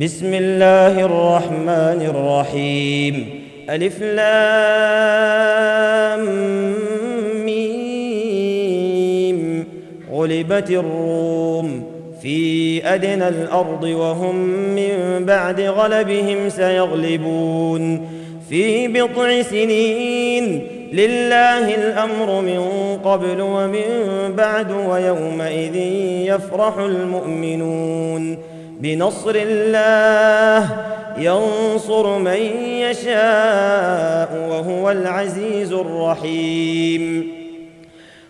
بسم الله الرحمن الرحيم. ألف لام ميم. غلبت الروم في أدنى الأرض وهم من بعد غلبهم سيغلبون. في بضع سنين لله الأمر من قبل ومن بعد ويومئذ يفرح المؤمنون. بنصر الله ينصر من يشاء وهو العزيز الرحيم.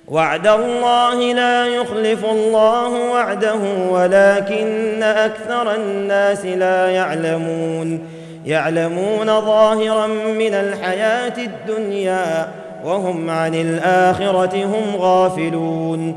وعد الله لا يخلف الله وعده ولكن أكثر الناس لا يعلمون. يعلمون ظاهرا من الحياة الدنيا وهم عن الآخرة هم غافلون.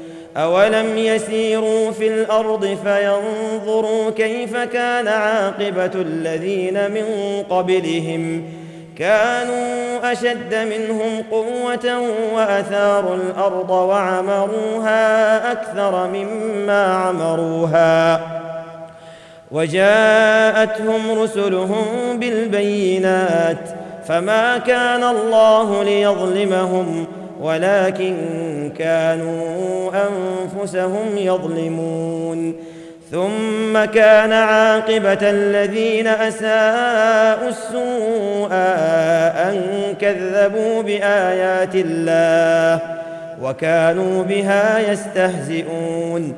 اولم يسيروا في الأرض فينظروا كيف كان عاقبه الذين من قبلهم كانوا اشد منهم قوه واثاروا الأرض وعمروها أكثر مما عمروها وجاءتهم رسلهم بالبينات فما كان الله ليظلمهم ولكن كانوا أنفسهم يظلمون. ثم كان عاقبة الذين أساءوا السوء أن كذبوا بآيات الله وكانوا بها يستهزئون.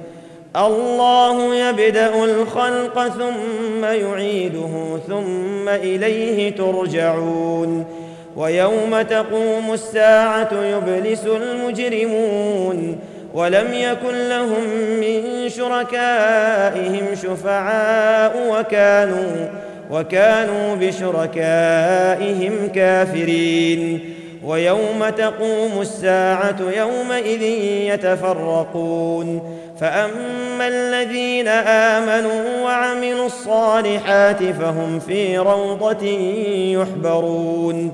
الله يبدأ الخلق ثم يعيده ثم إليه ترجعون. ويوم تقوم الساعة يبلس المجرمون ولم يكن لهم من شركائهم شفعاء وكانوا وكانوا بشركائهم كافرين. ويوم تقوم الساعة يومئذ يتفرقون. فأما الذين آمنوا وعملوا الصالحات فهم في روضة يحبرون.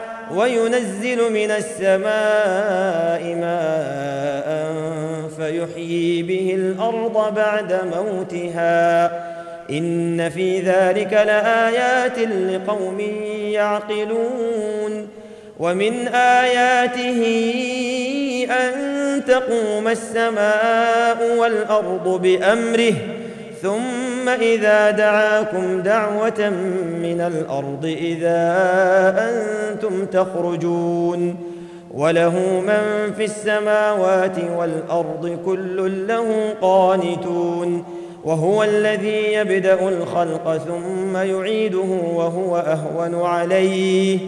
وينزل من السماء ماء فيحيي به الأرض بعد موتها. إن في ذلك لآيات لقوم يعقلون. ومن آياته أن تقوم السماء والأرض بأمره ثم إذا دعاكم دعوة من الأرض إذا أنتم تخرجون وله من في السماوات والأرض كل له قانتون وهو الذي يبدأ الخلق ثم يعيده وهو أهون عليه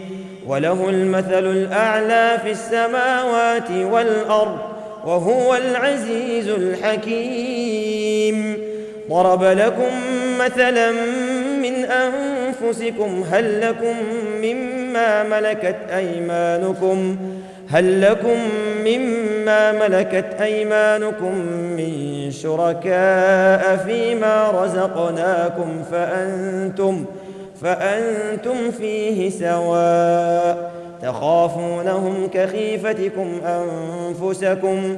وله المثل الأعلى في السماوات والأرض وهو العزيز الحكيم ضرب لكم مثلا من أنفسكم هل لكم مما ملكت أيمانكم؟ هل لكم مما ملكت أيمانكم من شركاء فيما رزقناكم؟ فأنتم فأنتم فيه سواء تخافونهم كخيفتكم أنفسكم.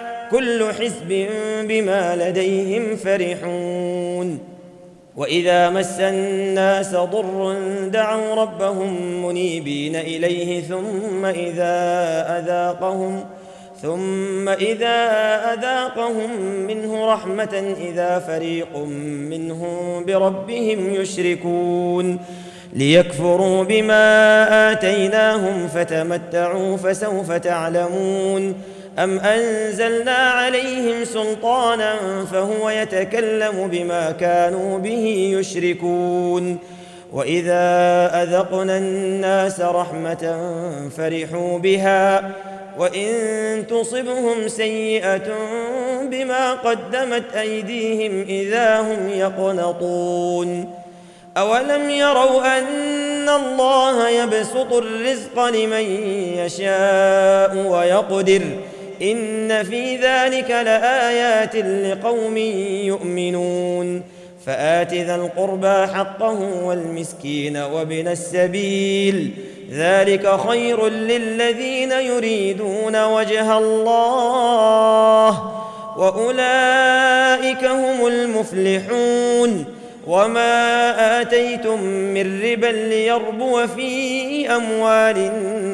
كل حزب بما لديهم فرحون. وإذا مس الناس ضر دعوا ربهم منيبين إليه ثم إذا أذاقهم ثم إذا أذاقهم منه رحمة إذا فريق منهم بربهم يشركون. ليكفروا بما آتيناهم فتمتعوا فسوف تعلمون. ام انزلنا عليهم سلطانا فهو يتكلم بما كانوا به يشركون واذا اذقنا الناس رحمه فرحوا بها وان تصبهم سيئه بما قدمت ايديهم اذا هم يقنطون اولم يروا ان الله يبسط الرزق لمن يشاء ويقدر إن في ذلك لآيات لقوم يؤمنون. فآت ذا القربى حقه والمسكين وابن السبيل. ذلك خير للذين يريدون وجه الله. وأولئك هم المفلحون. وما آتيتم من ربا ليربو في أموال الناس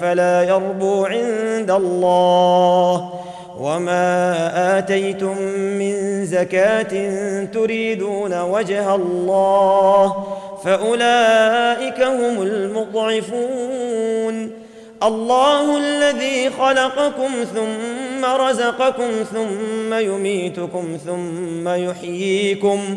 فلا يربو عند الله وما آتيتم من زكاة تريدون وجه الله فأولئك هم المضعفون الله الذي خلقكم ثم رزقكم ثم يميتكم ثم يحييكم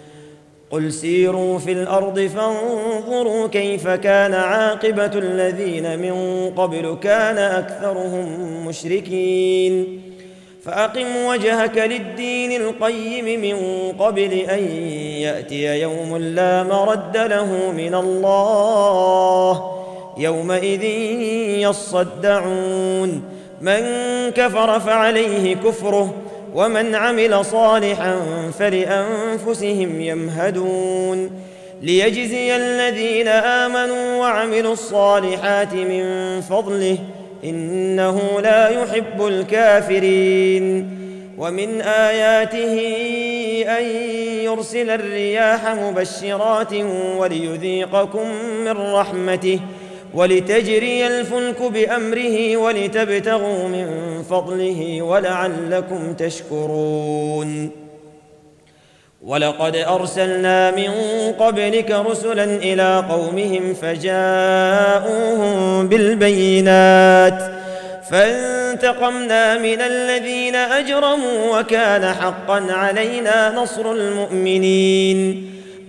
قل سيروا في الأرض فانظروا كيف كان عاقبه الذين من قبل كان اكثرهم مشركين فاقم وجهك للدين القيم من قبل ان ياتي يوم لا مرد له من الله يومئذ يصدعون من كفر فعليه كفره ومن عمل صالحا فلأنفسهم يمهدون. ليجزي الذين آمنوا وعملوا الصالحات من فضله إنه لا يحب الكافرين. ومن آياته أن يرسل الرياح مبشرات وليذيقكم من رحمته. ولتجري الفلك بأمره ولتبتغوا من فضله ولعلكم تشكرون. ولقد أرسلنا من قبلك رسلا إلى قومهم فجاءوهم بالبينات فانتقمنا من الذين أجرموا وكان حقا علينا نصر المؤمنين.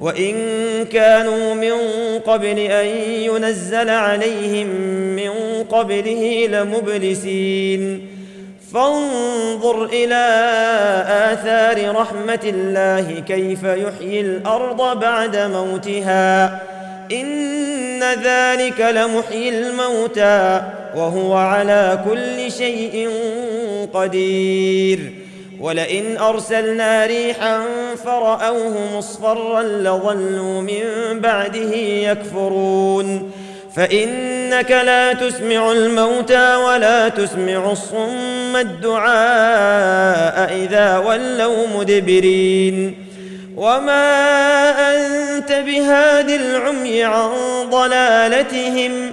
وإن كانوا من قبل أن ينزل عليهم من قبله لمبلسين. فانظر إلى آثار رحمة الله كيف يحيي الأرض بعد موتها. إن ذلك لمحيي الموتى وهو على كل شيء قدير. ولئن أرسلنا ريحا فرأوه مصفرا لظلوا من بعده يكفرون. فإنك لا تسمع الموتى ولا تسمع الصم الدعاء إذا ولوا مدبرين. وما أنت بهاد العمي عن ضلالتهم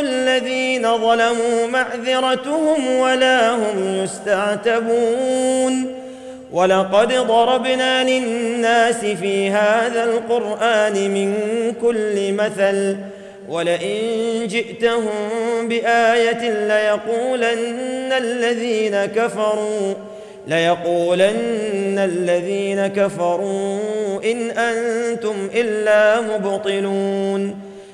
الذين ظلموا معذرتهم ولا هم يستعتبون. ولقد ضربنا للناس في هذا القرآن من كل مثل ولئن جئتهم بآية ليقولن الذين كفروا ليقولن الذين كفروا إن أنتم إلا مبطلون.